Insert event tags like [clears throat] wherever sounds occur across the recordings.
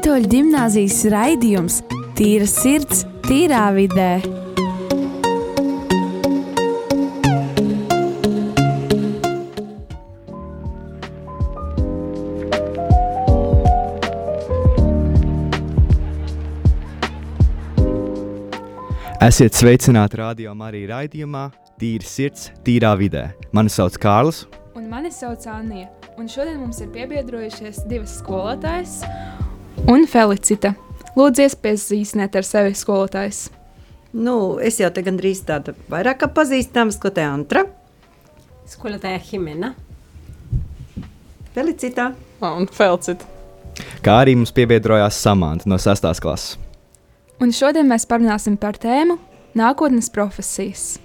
Katoļu gimnāzijas raidījums Tīra sirds, tīrā vidē. Esiet sveicināti radio Marija raidījumā Tīra sirds, tīrā vidē. Mani sauc Kārlis. Un mani sauc Anija. Un šodien mums ir piebiedrojušies divas skolotājas un Felicita. Lūdzu, iepazīstiniet ar sevi skolotājs. Nu, es jau te gandrīz tāda vairāk pazīstama, ko te Antra. Skolotāja Himena. Felicitā. Un Felicita. Kā arī mums piebiedrojās Samants no 6. klases. Un šodien mēs parunāsim par tēmu nākotnes profesijas.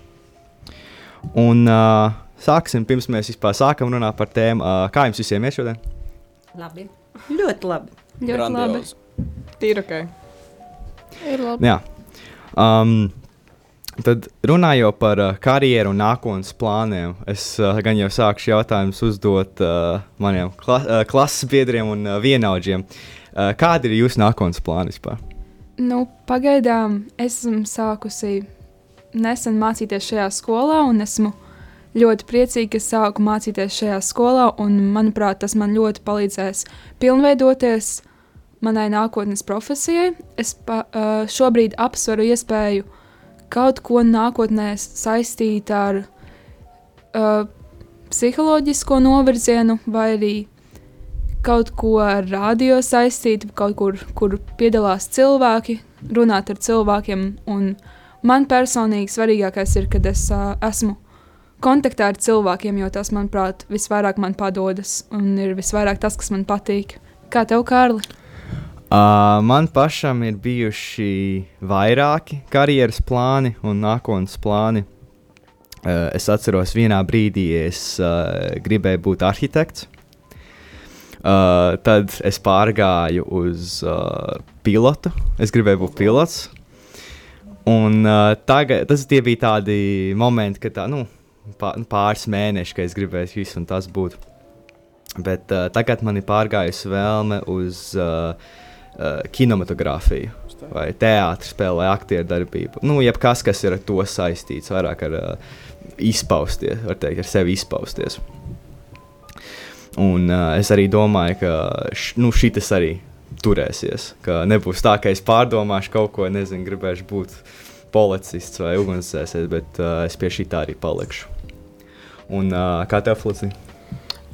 Un uh, sāksim, pirms mēs vispār sākam runāt par tēmu, uh, kā jums visiem ir šodien? Labi. Ļoti labi. Ļoti Grandiozi. labi. Tīri ok. Ir labi. Jā. Um, tad runājot par uh, karjeru un nākotnes plāniem, es uh, gan jau sākšu jautājumus uzdot uh, maniem kla uh, klases biedriem un uh, vienaudžiem. Uh, kādi ir jūsu nākotnes plāni vispār? Nu, pagaidām esmu sākusi nesen mācīties šajā skolā, un esmu ļoti priecīga, ka sāku mācīties šajā skolā. Un, manuprāt, tas man ļoti palīdzēs pilnveidoties manai nākotnes profesijai. Es pa, uh, šobrīd apsveru iespēju kaut ko nākotnē saistīt ar uh, psiholoģisko novirzienu vai arī kaut ko ar radio saistītu, kaut kur, kur piedalās cilvēki, runāt ar cilvēkiem. Un man personīgi svarīgākais ir, kad es uh, esmu kontaktā ar cilvēkiem, jo tas, manuprāt, visvairāk man padodas un ir visvairāk tas, kas man patīk. Kā tev, Kārli? Uh, man pašam ir bijuši vairāki karjeras plāni un nākotnes plāni. Uh, es atceros, vienā brīdī es uh, gribēju būt arhitekts. Uh, tad es pārgāju uz uh, pilotu. Es gribēju būt pilots. Un uh, tagad tas bija tādi momenti, kad tā, nu, pāris mēneši, kad es gribēju visu un tas būt. Bet uh, tagad man ir pārgājusi vēlme uz uh, uh, kinematogrāfiju. Vai teātris spēlē aktieru darbību. Nu, jebkas, kas ir ar to saistīts, vairāk ar uh, izpausties, var teikt, ar sevi izpausties. Un uh, es arī domāju, ka š, nu, šis arī turēsies. Ka nebūs tā, ka es pārdomāšu kaut ko, nezinu, gribēšu būt policists vai ugunsdzēsējs, bet uh, es pie šī tā arī palikšu. Un uh, kā tev, Fluci?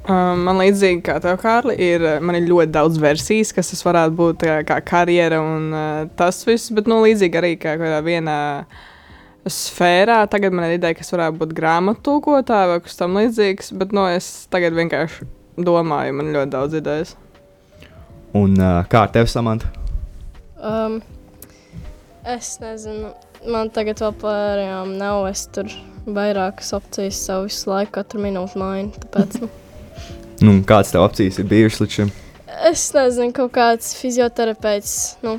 Um, man līdzīgi kā tev, Kārli, ir, man ir ļoti daudz versijas, kas tas varētu būt kā, kā karjera un tas viss, bet nu, līdzīgi arī kā kādā vienā sfērā. Tagad man ir ideja, kas varētu būt grāmatu tulkotāja vai kas tam līdzīgs, bet nu, es tagad vienkārši domāju, man ir ļoti daudz idejas. Un kā ar tevi, Samants? Um, es nezinu, man tagad vēl pārējām nav. Es tur vairākas opcijas savu visu laiku, katru minūti mainu. Tāpēc, nu, [laughs] Nu, kāds tev opcijas ir bijušas līdz šim? es nezinu, kaut kāds fizioterapeits, nu,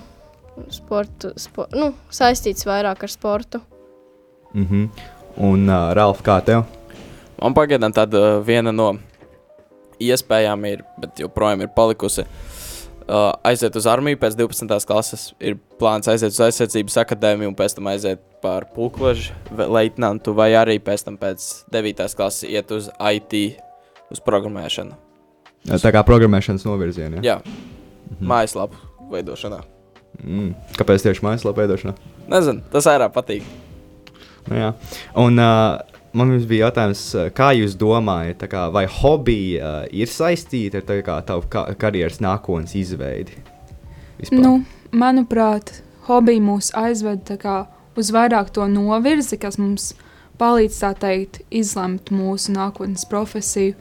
sportu, spo, nu, saistīts vairāk ar sportu. Mm -hmm. Un uh, Ralf, kā tev? Man pagaidām tāda viena no iespējām ir, bet joprojām ir palikusi. Uh, aiziet uz armiju pēc 12. klases. Ir plāns aiziet uz aizsardzības akadēmiju un pēc tam aiziet par pulkveža leitnantu, vai arī pēc tam pēc 9. klases iet uz IT, uz programmēšanu. Tā kā programmēšanas novirzienā. Jā, mhm. mājaslapu veidošanā. Mm. Kāpēc tieši mājaslapā veidošanā? Nezinu, tas vairāk patīk. Nu, jā. un uh, man bija jautājums, uh, kā jūs domājat, kā, vai hobiji uh, ir saistīti ar kā, tavu ka karjeras nākotnes izveidi? Vispār? Nu, manuprāt, hobiji mūs aizved kā, uz vairāk to novirzi, kas mums palīdz teikt, izlemt mūsu nākotnes profesiju.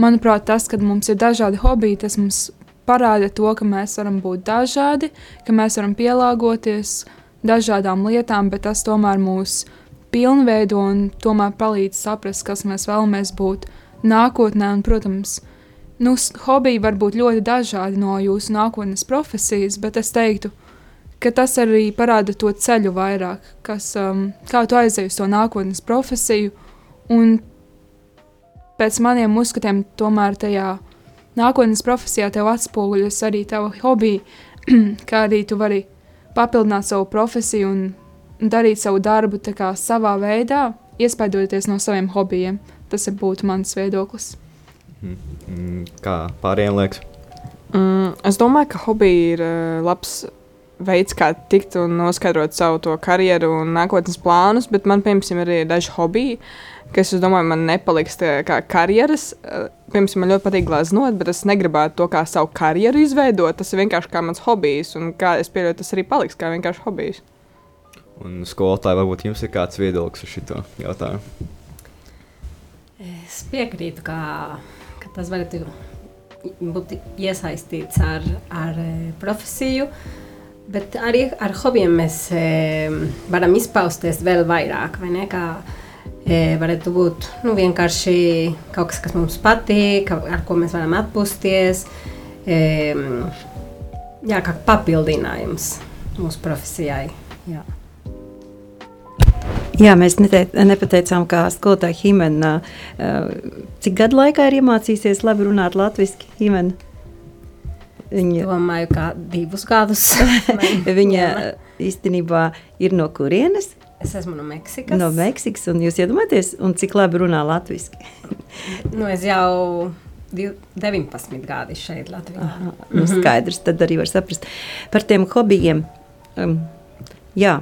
Manuprāt, tas, ka mums ir dažādi hobiji, tas mums parāda to, ka mēs varam būt dažādi, ka mēs varam pielāgoties dažādām lietām, bet tas tomēr mūs pilnveido un tomēr palīdz saprast, kas mēs vēlamies būt nākotnē. Un, protams, nu, hobiji var būt ļoti dažādi no jūsu nākotnes profesijas, bet es teiktu, ka tas arī parāda to ceļu vairāk, kas, um, kā tu aizej uz to nākotnes profesiju. Un pēc maniem uzskatiem, tomēr tajā nākotnes profesijā tev atspoguļas arī tava hobija, [clears throat] kā arī tu vari papildināt savu profesiju un darīt savu darbu savā veidā, iespaidoties no saviem hobijiem. Tas ir būtu mans viedoklis. Mm, Kā pārējiem liekas? Mm, es domāju, ka hobija ir uh, labs veids, kā tikt un noskaidrot savu to karjeru un nākotnes plānus, bet man, piemēram, arī ir daži hobiji, kas, es domāju, man nepaliks tie kā karjeras. Uh, Piemēram, man ļoti patīk glaznot, bet es negribētu to kā savu karjeru izveidot. Tas ir vienkārši kā mans hobijs, un kā es pieļauju, tas arī paliks kā vienkārši hobijs. Un skolotāji, varbūt jums ir kāds viedoklis uz šo jautājumu? Es piekrītu, ka, ka tas varētu būt iesaistīts ar, ar eh, profesiju, bet arī ar hobijiem mēs e, varam izpausties vēl vairāk. vai ne? Kā, e, varētu būt nu, vienkārši kaut kas, kas mums patīk, ar ko mēs varam atpūsties. E, jā, kā papildinājums mūsu profesijai. Jā. Jā, mēs nepateicām, kā skolotāja Himena, uh, cik gadu laikā ir iemācījusies labi runāt latviešu. Viņa, domāju, ka divus gadus. [laughs] viņa īstenībā ir no kurienes? Es esmu no Meksikas. No Meksikas, un jūs iedomājaties, un cik labi runā latviešu? nu, es jau 19 gadi šeit Latvijā. Aha, nu. Skaidrs, tad arī var saprast par tiem hobijiem. Um, jā,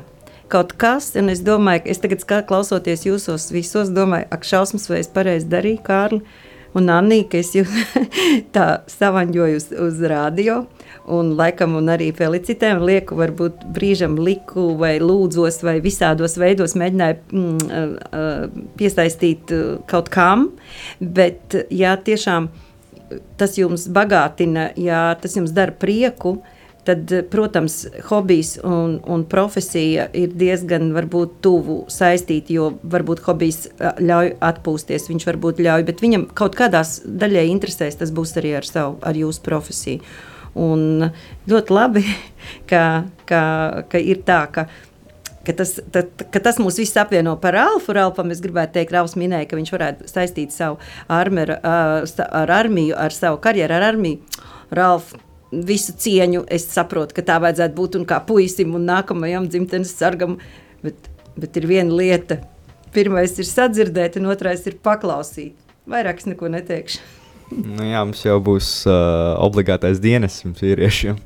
kaut kas, un es domāju, ka es tagad klausoties jūsos visos, domāju, ak, šausmas, vai es pareizi darīju, Kārli un Anī, ka es jūs [laughs] tā savaņģoju uz, uz radio, un laikam un arī felicitēm lieku, varbūt brīžam liku vai lūdzos vai visādos veidos mēģināju mm, piesaistīt kaut kam, bet jā, tiešām tas jums bagātina, jā, tas jums dara prieku, tad, protams, hobijs un, un profesija ir diezgan varbūt, tuvu saistīti, jo varbūt hobijs ļauj atpūsties, viņš varbūt ļauj, bet viņam kaut kādās daļai interesēs, tas būs arī ar, savu, ar jūsu profesiju. Un ļoti labi, [laughs] ka, ka, ka ir tā, ka ka tas, tad, ka tas mūs visus apvieno par Alfu. Ralfam es gribētu teikt, Ralfs minēja, ka viņš varētu saistīt savu armeru, ar armiju, ar savu karjeru, ar armiju. Ralf, visu cieņu. Es saprotu, ka tā vajadzētu būt un kā puisim un nākamajam dzimtenes sargam. Bet, bet ir viena lieta. Pirmais ir sadzirdēt, un otrais ir paklausīt. Vairāk es neko neteikšu. [laughs] nu, jā, mums jau būs uh, obligātais dienas vīriešiem.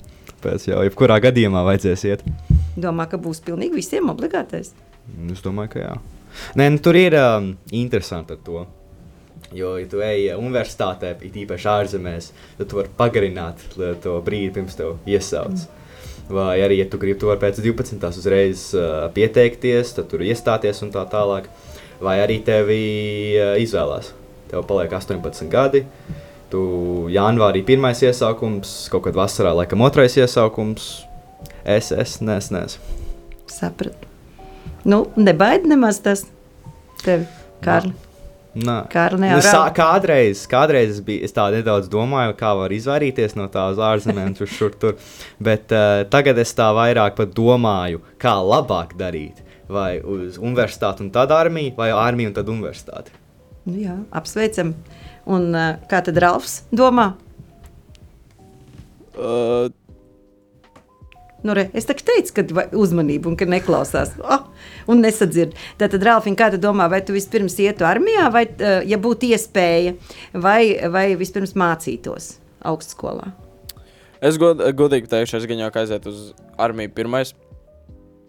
Pēc jau jebkurā gadījumā vajadzēs iet. Domā, ka būs pilnīgi visiem obligātais? Es domāju, ka jā. Nē, nu, tur ir um, interesanti ar to. Jo, ja tu ej universitātē, it īpaši ārzemēs, tad tu vari pagarināt to brīdi, pirms tev iesauc. Mm. Vai arī, ja tu gribi to pēc 12. uzreiz uh, pieteikties, tad tur iestāties un tā tālāk. Vai arī tevi uh, izvēlās. Tev paliek 18 gadi. Tu janvārī pirmais iesaukums, kaut kad vasarā laikam otrais iesaukums. Es, es, nes, nes. Sapratu. Nu, nebaid nemaz tas tevi, Kārli. No. Nu, sā, kādreiz, kādreiz es, biju, es tā nedaudz domāju, kā var izvairīties no tā uz ārzemēm, tur, šur, tur. Bet uh, tagad es tā vairāk domāju, kā labāk darīt. Vai uz universitāti un tad armiju, vai armiju un tad universitāti. Nu, jā, apsveicam. Un uh, kā tad Ralfs domā? Uh, Nu, re, es teicu, ka uzmanību un ka neklausās oh, un nesadzird. Tad, Rāfiņ, kā tu domā, vai tu vispirms ietu armijā, vai, eh, ja būtu iespēja, vai, vai vispirms mācītos augstskolā? Es god, godīgi teikšu, es gan jau aizietu uz armiju pirmais.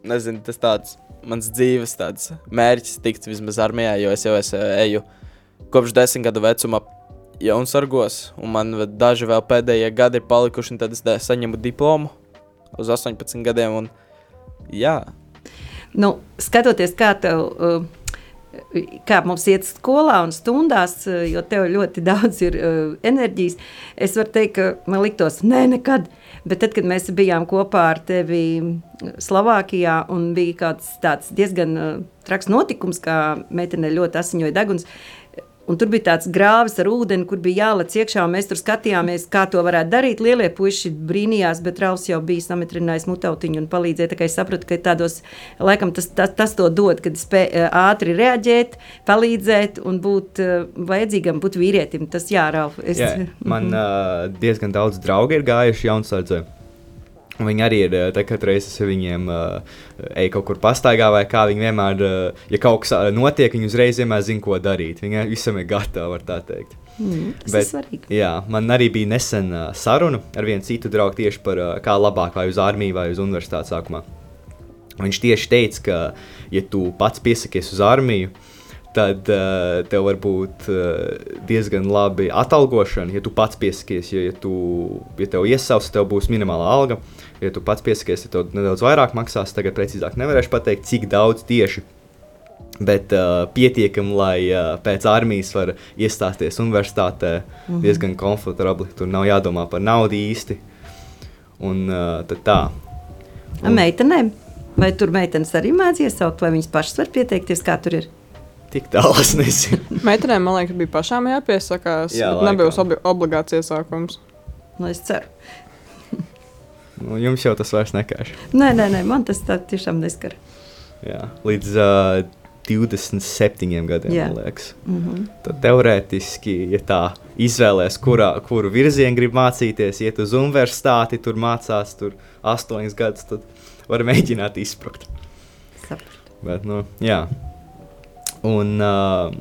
Nezinu, tas tāds mans dzīves tāds mērķis tikt vismaz armijā, jo es jau esmu eju kopš desmit gadu vecuma jaunsargos, un man daži vēl pēdējie gadi ir palikuši, un tad es saņemu diplomu uz 18 gadiem. Un, jā. Nu, skatoties, kā tev. Uh, kā mums iet skolā un stundās, uh, jo tev ļoti [laughs] daudz ir uh, enerģijas. Es varu teikt, ka man liktos, nē, nekad. Bet tad, kad mēs bijām kopā ar tevi Slovākijā un bija kāds tāds diezgan uh, traks notikums, kā meitene ļoti asiņoja deguns, Un tur bija tāds grāvis ar ūdeni, kur bija jālec iekšā, mēs tur skatījāmies, kā to varētu darīt. Lielie puiši brīnījās, bet Rauls jau bija sametrinājis mutautiņu un palīdzēja. Tā kā es sapratu, ka tādos, laikam tas, tas, tas to dod, kad spēj ātri reaģēt, palīdzēt un būt vajadzīgam, būt vīrietim. Tas jārauj. Es... Jā, man [laughs] uh, diezgan daudz draugi ir gājuši jaunsardzē. Viņi arī ir, eh, tā, kad reizes ar viņiem uh, ej kaut kur pastaigā, vai kā viņi vienmēr, uh, ja kaut kas notiek, viņi uzreiz vienmēr zina, ko darīt. Viņi [laughs] visam ir gatavi, var tā teikt. Mm, tas Bet- ir svarīgi. Jā, man arī bija nesen uh, saruna ar vienu citu draugu tieši par uh, kā labāk vai uz armiju vai uz universitāti sākumā. Viņš tieši teica, ka, ja tu pats piesakies uz armiju, tad uh, tev var būt uh, diezgan labi atalgošana, ja tu pats piesakies. Jo, ja, tu, ja tev iesauks, tev būs minimāla alga. Ja tu pats piesakies, tad tev nedaudz vairāk maksās. Tagad precīzāk nevarēšu pateikt, cik daudz tieši. Bet uh, pietiekami, lai uh, pēc armijas var iestāties universitātē, mm -hmm. diezgan komfortabli. Tur nav jādomā par naudu īsti. Un uh, tā. Un... Meitenēm, vai tur meitenes arī mēdz iesaukt, vai viņas pašas var pieteikties, kā tur ir? Tik tālu es nezinu. [laughs] Meitenēm, man liekas, bija pašām jāpiesakās. Jā, nebija obi obligāts iesākums. Nu, es ceru. [laughs] Nu, jums jau tas vairs nekāš. Nē, nē, nē man tas tiešām neskar. Jā, līdz uh, 27 gadiem, Jā. man liekas. Mm -hmm. Tad teorētiski, ja tā izvēlēs, kurā, kuru virzienu grib mācīties, iet uz universitāti, tur mācās tur 8 gadus, tad var mēģināt izprast. Sapratu. Bet, nu, jā. Un, uh,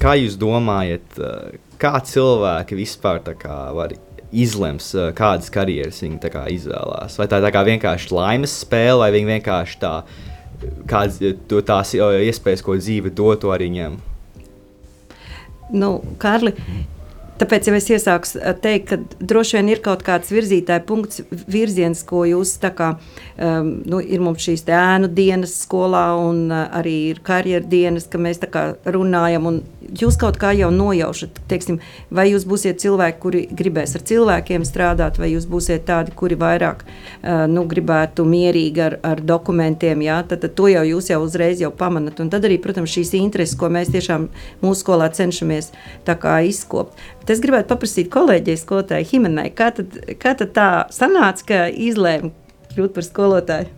kā jūs domājat, uh, kā cilvēki vispār kā var izlems, uh, kādas karjeras viņi kā izvēlās? Vai tā ir vienkārši laimes spēle, vai viņi vienkārši tā, kādas to tās uh, iespējas, ko dzīve dod, to arī ņem? Nu, Kārli, tāpēc jau es iesāku s- teikt, ka droši vien ir kaut kāds virzītāja punkts, virziens, ko jūs tā kā, um, nu, ir mums šīs ēnu dienas skolā un uh, arī ir karjeru dienas, ka mēs tā kā runājam un jūs kaut kā jau nojaušat, teiksim, vai jūs būsiet cilvēki, kuri gribēs ar cilvēkiem strādāt, vai jūs būsiet tādi, kuri vairāk, uh, nu, gribētu mierīgi ar, ar dokumentiem, jā, tad, tad to jau jūs jau uzreiz jau pamanat. Un tad arī, protams, šīs intereses, ko mēs tiešām mūsu skolā cenšamies izkopt. Es gribētu paprasīt kolēģei, skolotāji Himenai, kā tad, kā tad tā sanāca, ka izlēma kļūt par skolotāju?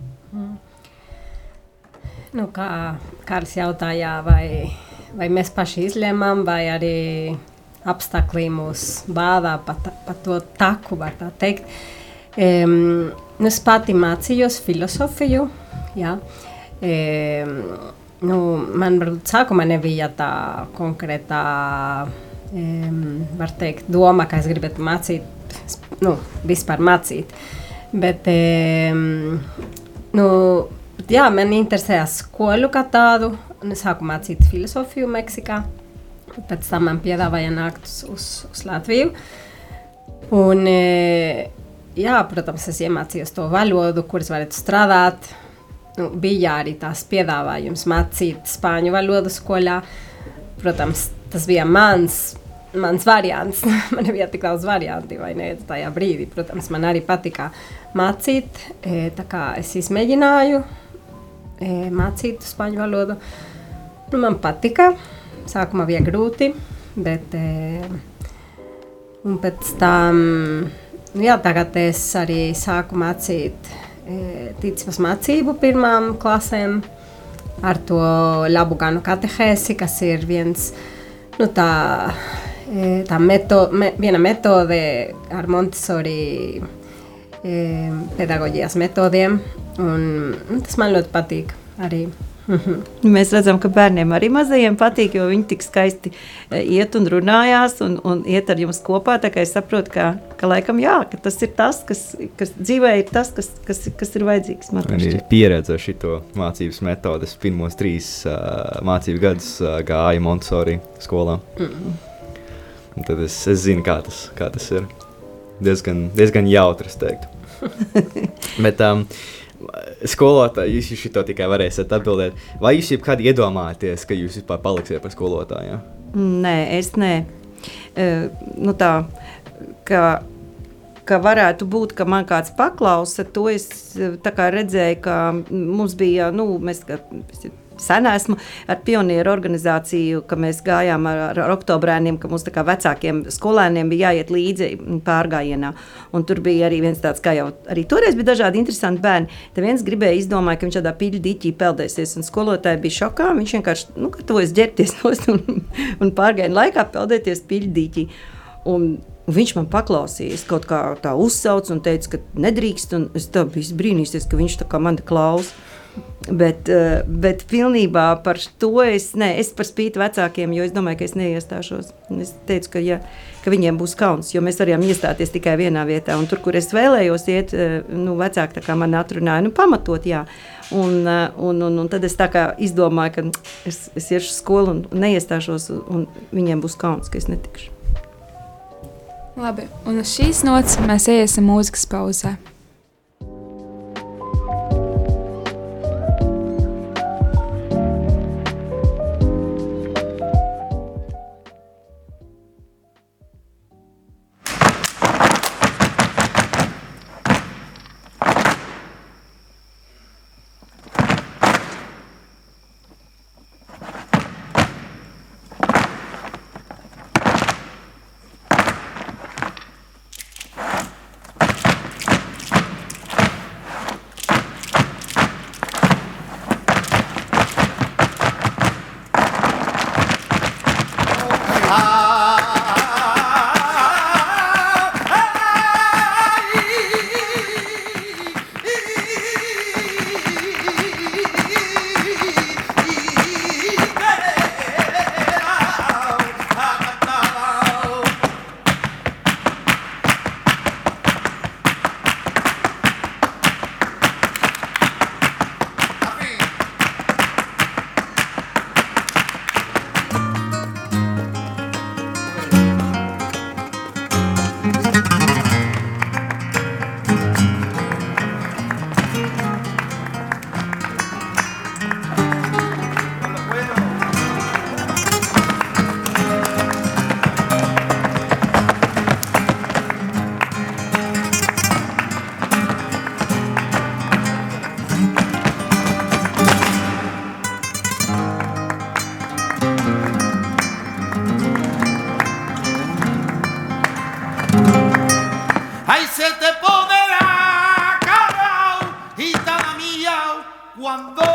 Nu, kā Kārlis jautāja, vai, vai mēs paši izlēmām, vai arī apstākļi mūs bādā pa, ta- pa to taku, var tā teikt. Um, es pati mācījos filozofiju. Jā. Um, nu, man varbūt sākumā nebija tā konkrētā, var teikt, doma, ka es gribētu mācīt, nu, vispār mācīt. Bet, nu, jā, man interesēja skolu kā tādu, un es sāku mācīt filozofiju Meksikā. Pēc tam man piedāvāja nākt uz, uz Latviju. Un, e, jā, protams, es iemācījos to valodu, kuras varētu strādāt. Nu, bija arī tās piedāvājums mācīt spāņu valodu skolā. Protams, tas bija mans, mans variants. [laughs] man nebija tik daudz variantu, vai ne? Tajā brīdī, protams, man arī patika mācīt. E, tā kā es izmēģināju e, mācīt spāņu valodu. Nu, man patika. Sākumā bija grūti, bet e, pēc tam, nu, jā, tagad es arī sāku mācīt e, ticības mācību pirmām klasēm ar to labu ganu katehēsi, kas ir viens, nu, tā, e, tā meto, me, viena metode ar Montessori e, pedagoģijas metodiem, un, un tas man ļoti patīk arī. [laughs] Mēs redzam, ka bērniem arī mazajiem patīk, jo viņi tik skaisti e, iet un runājās un, un iet ar jums kopā. Tā kā es saprotu, ka, ka laikam jā, ka tas ir tas, kas, kas dzīvē ir tas, kas, kas, kas ir vajadzīgs. Man Man ir pieredze ar šo mācības metodi. Es pirmos trīs uh, mācību gadus uh, gāju Montessori skolā. Mm. Un Tad es, es zinu, kā tas, kā tas ir. Diezgan, diezgan jautri, es teiktu. [laughs] Bet um, skolotāji, jūs šo tikai varēsiet atbildēt. Vai jūs jebkad iedomājaties, ka jūs vispār paliksiet par skolotāju? Ja? Nē, es nē. E, nu tā, ka, ka varētu būt, ka man kāds paklausa, to es e, tā kā redzēju, ka mums bija, nu, mēs, ka, es sen esmu ar pionieru organizāciju, ka mēs gājām ar, ar, oktobrēniem, ka mums tā kā vecākiem skolēniem bija jāiet līdzi pārgājienā. Un tur bija arī viens tāds, kā jau arī toreiz bija dažādi interesanti bērni. Tad viens gribēja izdomāt, ka viņš tādā pīļu dīķī peldēsies, un skolotāji bija šokā. Viņš vienkārši, nu, gatavojas ģērbties [laughs] nost un, un pārgājienu laikā peldēties pīļu dīķī. Un viņš man paklausījās, kaut kā tā uzsauca un teica, ka nedrīkst. Es tā biju brīnījusies, ka viņš tā kā mani klausa. Bet, uh, bet pilnībā par to es, ne, es par spīti vecākiem, jo es domāju, ka es neiestāšos. Es teicu, ka, ja, ka viņiem būs kauns, jo mēs varējām iestāties tikai vienā vietā. Un tur, kur es vēlējos iet, uh, nu, vecāki man atrunāja, nu, pamatot, jā. Un, uh, un, un, un tad es izdomāju, ka es, es iešu uz skolu un neiestāšos, un viņiem būs kauns, ka es netikšu. Labi, un uz šīs nots mēs iesim mūzikas pauzē. Ay, se te pone la pondrá carao, gitana mía, cuando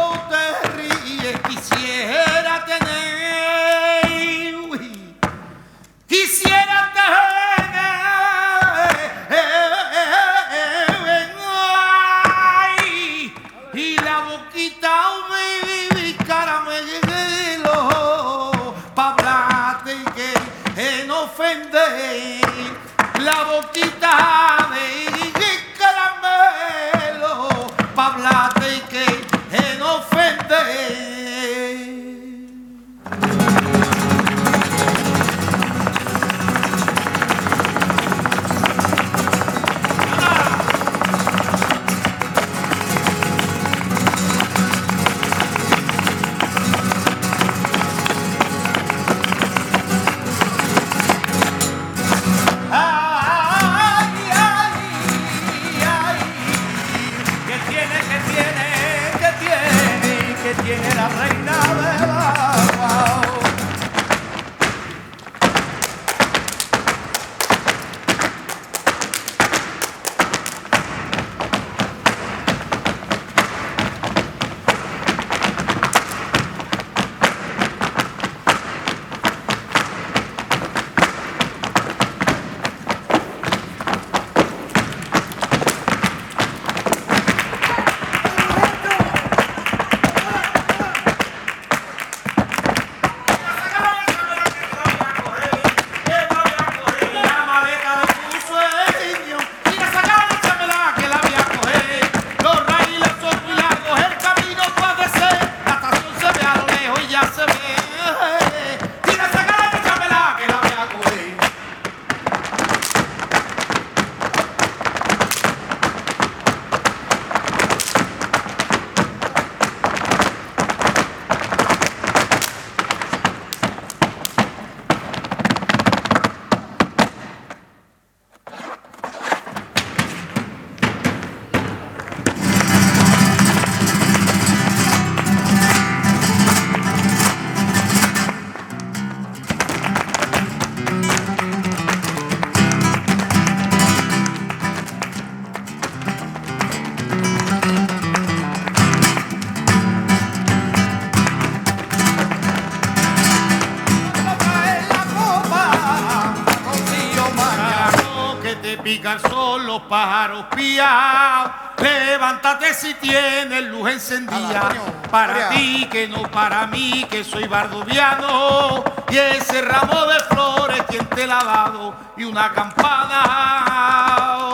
Levántate si tienes luz encendida. Para ti que no para mí, que soy bardoviano. Y ese ramo de flores, quien te la ha dado? Y una campana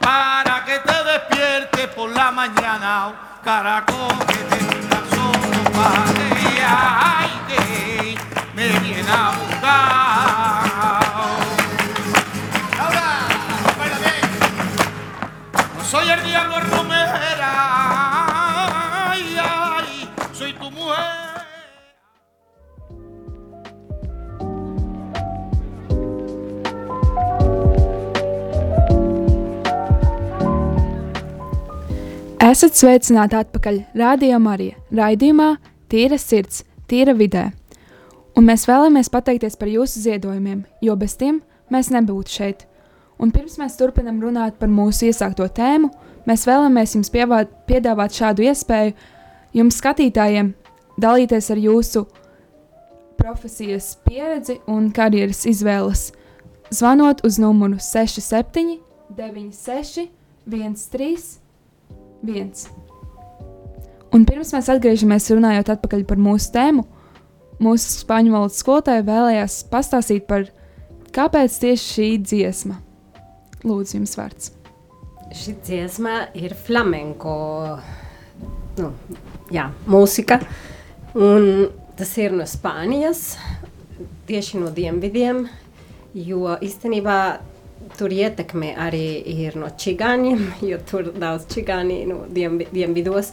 para que te despiertes por la mañana. Caracol que te pica el sol, los pájaros ay, que me viene a soy el diablo romera, ay, ay, soy tu mujer. Esat sveicināti atpakaļ Rādio Marija raidījumā Tīra sirds, tīra vidē. Un mēs vēlamies pateikties par jūsu ziedojumiem, jo bez tiem mēs nebūtu šeit. Un pirms mēs turpinam runāt par mūsu iesākto tēmu, mēs vēlamies jums pievāt, piedāvāt šādu iespēju jums, skatītājiem, dalīties ar jūsu profesijas pieredzi un karjeras izvēles, zvanot uz numuru 67, 96, 13, 1. Un pirms mēs atgriežamies runājot atpakaļ par mūsu tēmu, mūsu spāņu valodas skolotāja vēlējās pastāstīt par kāpēc tieši šī dziesma. Lūdzu, jums vārds. Šī dziesma ir flamenko nu, jā, mūzika. Un tas ir no Spānijas, tieši no dienvidiem, jo īstenībā tur ietekme arī ir no čigāņiem, jo tur daudz čigāni dienvi, dienvidos.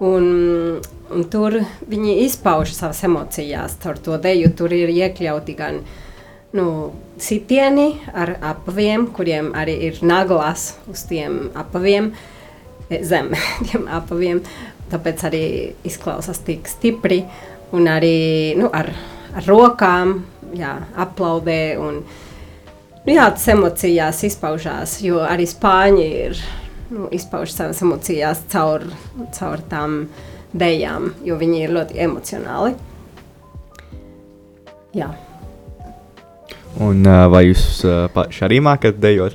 Un, un tur viņi izpauž savas emocijas caur to deju. Tur ir iekļauti gan nu, sitieni ar apaviem, kuriem arī ir naglas uz tiem apaviem, e, zem [laughs] tiem apaviem. Tāpēc arī izklausās tik stipri un arī nu, ar, ar rokām jā, aplaudē. Un, nu, jā, tas emocijās izpaužās, jo arī spāņi ir nu, izpauž savas emocijas caur, caur tām dejām, jo viņi ir ļoti emocionāli. Jā. Un uh, vai jūs uh, paši arī mākat dejot?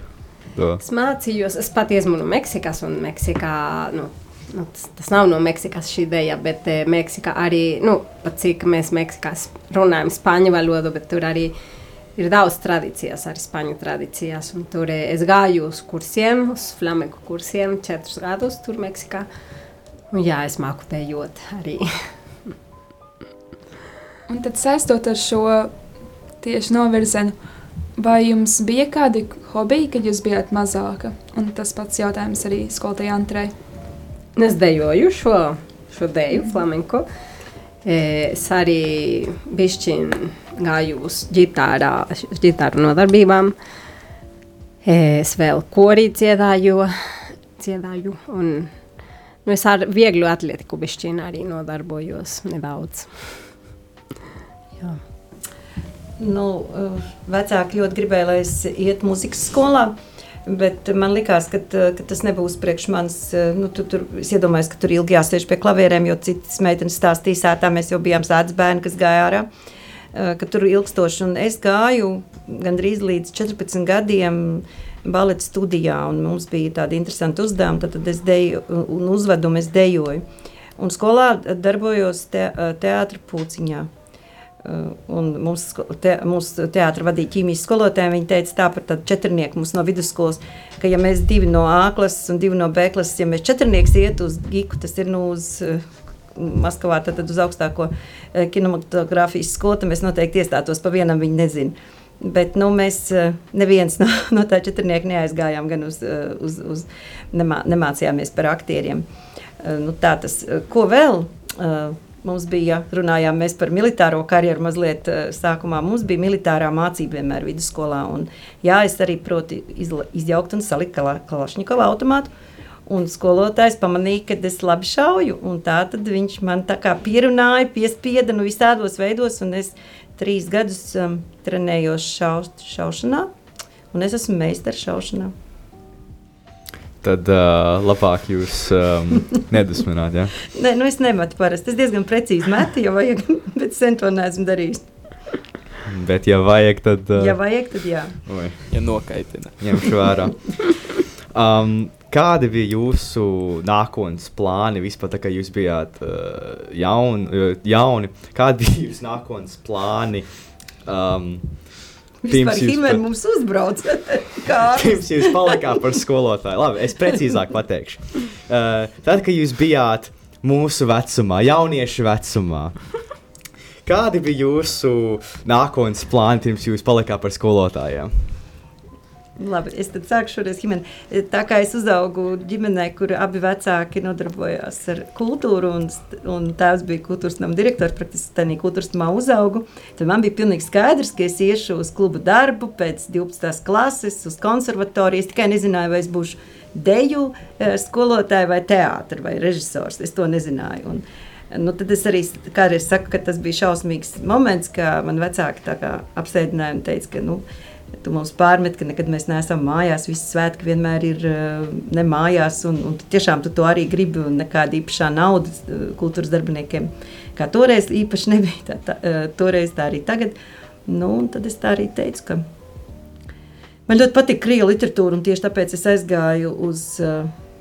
To? Es mācījos, es pat esmu no Meksikas, un Meksikā, nu, nu, tas, tas nav no Meksikas šī ideja, bet eh, Meksikā arī, nu, pat cik mēs Meksikā runājam spāņu valodu, bet tur arī ir daudz tradīcijas, arī spāņu tradīcijas, un tur eh, es gāju uz kursiem, uz flamenku kursiem, četrus gadus tur Meksikā, un jā, es māku dejot arī. Un tad saistot ar šo tieši novirzienu, vai jums bija kādi hobiji, kad jūs bijāt mazāka? Un tas pats jautājums arī skolotājai Antrai. Es dejoju šo, šo deju, flamenko. Es arī bišķiņ gāju uz ģitārā, ģitāru nodarbībām. Es vēl korī dziedāju, dziedāju un nu, es ar vieglu atletiku bišķiņ arī nodarbojos nedaudz. Jā. Nu, eh, vecāki ļoti gribēja, lai es ietu muzikas skolā. Bet man liekas, ka, ka tas nebūs priekš manis. eh, Nu, tu, tur, es iedomājos, ka tur ilgi jāsēž pie klavierēm, jo citas meitenes stāstīja, sētā mēs jau bijām sēdz bērni, kas gāja ārā. eh, Ka tur ilgstoši. Un es gāju gandrīz līdz 14 gadiem baleta studijā, un mums bija tādi interesanti uzdevumi. Tad, tad es deju un uzvedu, un es dejoju. Un skolā darbojos te, teātra pūciņā. Uh, Un sko- te, mums teātris vadīja ķīmijas skolotāja. Viņa teica, tā par tādu četrnieku mums no vidusskolas, ka, ja mēs divi no A klases un divi no B klases, ja mēs četrnieks iet uz Giku, tas ir nu uz uh, Maskavā, tad, uz augstāko uh, kinematogrāfijas skolu, tad mēs noteikti iestātos pa vienam, viņi nezina. Bet nu, mēs neviens no, [laughs] no tā četrnieka neaizgājām, gan uz, uz, uz nemā, nemācījāmies par aktieriem. Nu, tā tas, ko vēl? Uh, Mums bija, runājām mēs par militāro karjeru mazliet eh, sākumā. Mums bija militārā mācība vienmēr vidusskolā. Un, jā, es arī protu izla, izjaukt un salikt kala, kalašņikova automātu. Un skolotājs pamanīja, ka es labi šauju. Tā tad viņš man tā kā pierunāja, piespieda nu, visādos veidos. Es trīs gadus um, trenējos šau, šaušanā. Un es esmu meistars šaušanā. Tad uh, labāk jūs um, [laughs] nedusmināt. Ja? Nē, nu es nemetu parasti. Es diezgan precīzi metu, jo vajag, [laughs] bet sen to neesmu darījis. Bet, ja vajag, tad. Uh, Ja vajag, tad jā. oi, Ja nokaitina. ņemšu vērā. [laughs] Um, kādi bija jūsu nākotnes plāni vispār, tā kā jūs bijāt uh, jaun, uh, jauni? Kādi bija jūsu nākotnes plāni? Um, Vispār jūs pat- mums uzbrauc. [laughs] Pirms jūs palikāt par skolotāju. Labi, es precīzāk pateikšu. Uh, tad, kad jūs bijāt mūsu vecumā, jauniešu vecumā, kādi bija jūsu nākotnes plāni, pirms jūs palikāt par skolotājiem? Labi, es tad sāku šoreiz ģimeni. Tā kā es uzaugu ģimenē, kur abi vecāki nodarbojās ar kultūru, un, un tēvs bija kultūras nama direktors, praktiski tādā kultūras namā uzaugu, tad man bija pilnīgi skaidrs, ka es iešu uz klubu darbu pēc 12. klases, uz konservatoriju. Es tikai nezināju, vai es būšu deju eh, skolotāja vai teātris vai režisors. Es to nezināju. Un, Nu, tad es arī kādreiz saku, ka tas bija šausmīgs moments, kad man vecāki apsēdināja un teica, ka nu, Tu mums pārmet, ka nekad mēs neesam mājās. Visi svētki vienmēr ir uh, ne mājās, un, un tiešām tu to arī gribi. Un nekāda īpašā nauda uh, kultūras darbiniekiem, kā toreiz īpaši nebija. Tā, tā, uh, toreiz tā arī tagad. Nu, tad es tā arī teicu, ka man ļoti patīk krievu literatūra, tieši tāpēc es aizgāju uz,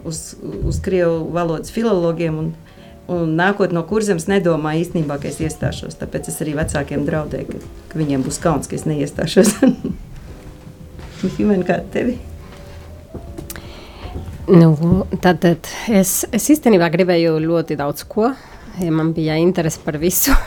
uz, uz krievu valodas filologiem. Un, Un nākot no kurzemes, nedomāju īstenībā, ka es iestāšos. Tāpēc es arī vecākiem draudēju, ka, ka viņiem būs kauns, ka es neiestāšos. [laughs] Himēna, kā tevi? Nu, tad, tad es, es īstenībā gribēju ļoti daudz ko. Man bija interese par visu. [laughs]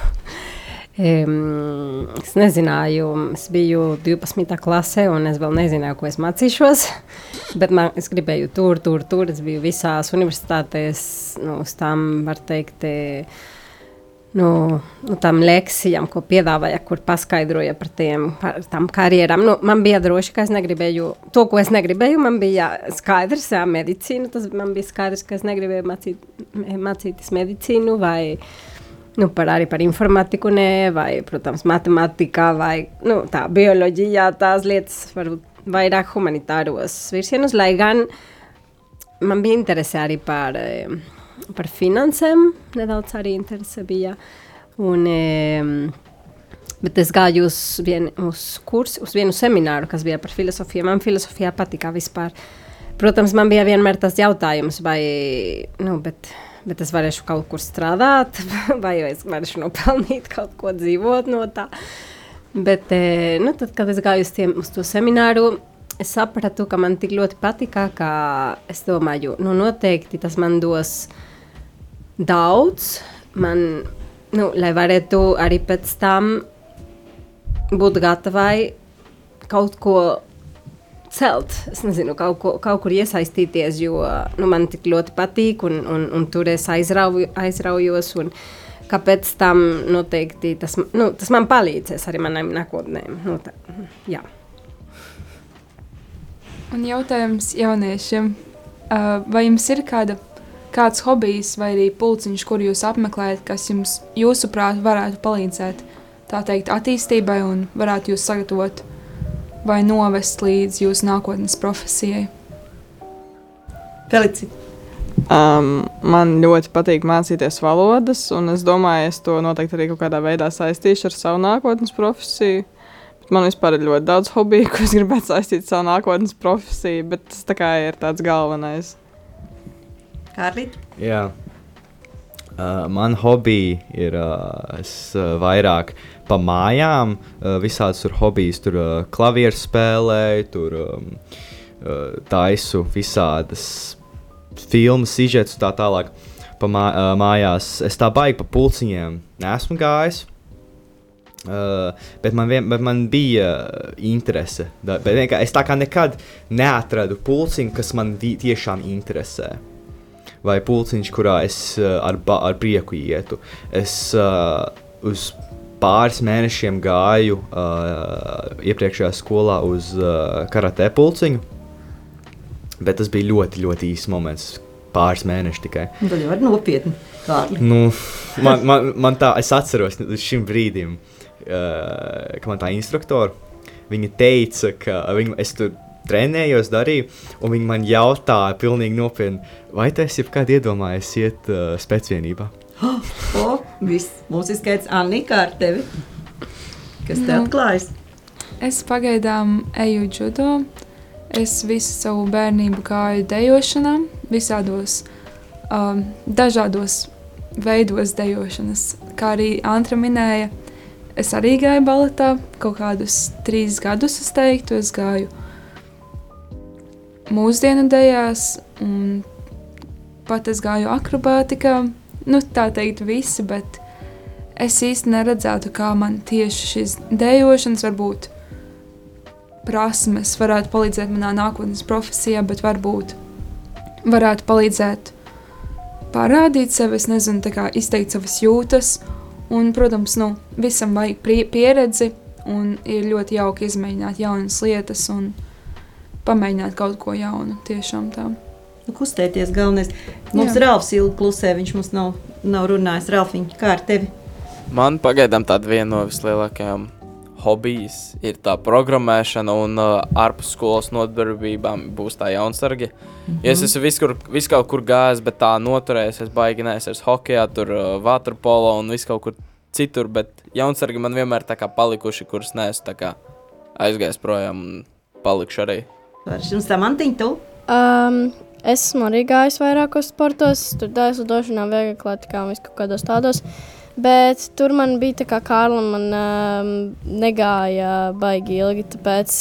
Es nezināju, es biju 12. klasē, un es vēl nezināju, ko es mācīšos. [laughs] Bet man, es gribēju tur, tur, tur. Es biju visās universitātēs, nu, uz tām, var teikt, eh, nu, nu, tām lekcijām, ko piedāvāja, kur paskaidroja par, tiem, par tām karjerām. Nu, man bija droši, ka es negribēju to, ko es negribēju. Man bija skaidrs, jā, medicīna. Tas man bija skaidrs, ka es negribēju mācīt, mācīties medicīnu vai nu, par, arī par informatiku, ne, vai, protams, matemātikā vai nu, tā, bioloģijā. Tās lietas varbūt vairāk humanitāros virsienus, lai gan man bija interese arī par. eh, par finansēm nedaudz arī interese bija. Un, e, bet es gāju uz, vien, uz kursu, uz vienu semināru, kas bija par filozofiju. Man filozofijā patika vispār. Protams, man bija vienmēr tas jautājums, vai, nu, bet, bet es varēšu kaut kur strādāt, [laughs] vai es varēšu nopelnīt kaut ko dzīvot no tā. Bet, e, nu, tad, kad es gāju uz, tiem, uz to semināru, es sapratu, ka man tik ļoti patika, ka es domāju, nu, noteikti tas man dos daudz, man, nu, lai varētu arī pēc tam būt gatavai kaut ko celt. Es nezinu, kaut, ko, kaut kur iesaistīties, jo nu, man tik ļoti patīk, un, un, un tur es aizrauju, aizraujos. Un, Kāpēc tam noteikti tas, nu, tas man palīdzēs arī manai nākotnē? Nu, tā, jā. Un jautājums jauniešiem, vai jums ir kāda, kāds hobijs vai arī pulciņš, kur jūs apmeklējat, kas jums, jūsuprāt, varētu palīdzēt tā teikt, attīstībai un varētu jūs sagatavot vai novest līdz jūsu nākotnes profesijai? Felici. Um, man ļoti patīk mācīties valodas, un es domāju, es to noteikti arī kaut kādā veidā saistīšu ar savu nākotnes profesiju. Bet man vispār ir ļoti daudz hobiju, [laughs] ko es gribētu saistīt ar savu nākotnes profesiju, bet tas tā kā ir tāds galvenais. Kārlīt. Jā. Uh, man hobija ir uh, es, uh, vairāk pa mājām. Uh, visādas tur hobijas, tur uh, klavieru spēlēju, tur um, uh, taisu visādas filmas, sižets un tā tālāk. Pa mā, uh, mājās es tā baigi pa pulciņiem neesmu gājis. Uh, bet, man vien, bet man bija interese. Da, es tā kā nekad neatradu pulciņu, kas man tiešām interesē vai pulciņš, kurā es uh, ar, ba- ar prieku ietu. Es uh, uz pāris mēnešiem gāju uh, iepriekšējā skolā uz uh, karate pulciņu, bet tas bija ļoti, ļoti īsts moments. Pāris mēneši tikai. Nu, jau ir nopietni. Kārli. Nu, man, man, man tā, es atceros līdz šim brīdim, uh, ka man tā instruktora, viņa teica, ka viņa, es tur trenējos, darīju, un viņa man jautāja pilnīgi nopietni, vai tu esi jebkad iedomājies iet uh, spēcvienībā? [gasps] O, viss. Mums ir skaits Annika ar tevi. Kas te Nu. atklājas? Es pagaidām eju judo. Es visu savu bērnību gāju dejošanā, visādos um, dažādos veidos dejošanas. Kā arī Antra minēja, es arī gāju baletā kaut kādus trīs gadus, es teiktu, es gāju mūsdienu dejās, un pat es gāju akrobātikā. Nu, tā teikt, visi, bet es īsti neredzētu, kā man tieši šis dejošanas varbūt prasmes varētu palīdzēt manā nākotnes profesijā, bet varbūt varētu palīdzēt parādīt sevi, es nezinu, tā kā izteikt savas jūtas. Un, protams, nu, visam vajag pieredzi, un ir ļoti jauki izmēģināt jaunas lietas un pamēģināt kaut ko jaunu. Tiešām tā. Nu, kustēties galvenais. Mums Jā. ir Rāfs ilgi klusē, viņš mums nav, nav runājis. Rāfiņ, kā ar tevi? Man pagaidām tāda viena no vislielākajām hobijas ir tā programmēšana, un uh, ārpus skolas nodarbībām būs tā jaunsargi. Mm -hmm. Ja es esmu visur, vis kaut kur gājis, bet tā noturējis, es baigi neesmu es hokeja, tur uh, waterpolo un vis kaut kur citur, bet jaunsargi man vienmēr tā kā palikuši, kurus neesmu tā kā aizgājis projām un palikšu arī. Varš, un Samantiņ, tu? Um, es esmu arī gājis vairākos sportos, tur dēļas lidošanā, viegli atletikā un kaut kādos tādos. Bet tur man bija tā kā Kārlim, man um, negāja baigi ilgi, tāpēc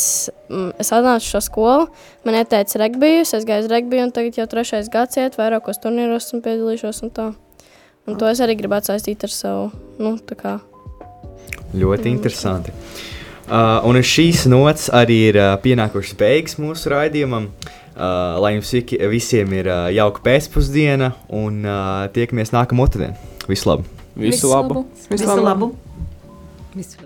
um, es atnācu šo skolu. Man ieteica regbiju, es gāju uz regbiju, un tagad jau trešais gads iet, vairākos turnīros un piedalīšos un tā. Un to es arī gribētu saistīt ar savu, nu, tā kā Ļoti interesanti. Uh, un uz šīs nots arī ir uh, pienākušas beigas mūsu raidījumam. Uh, lai jums viki, visiem ir uh, jauka pēcpusdiena, un uh, tiekamies nākamā otrdienā. Visu labu! Visu labu! Visu labu! Visu labu! Rīgas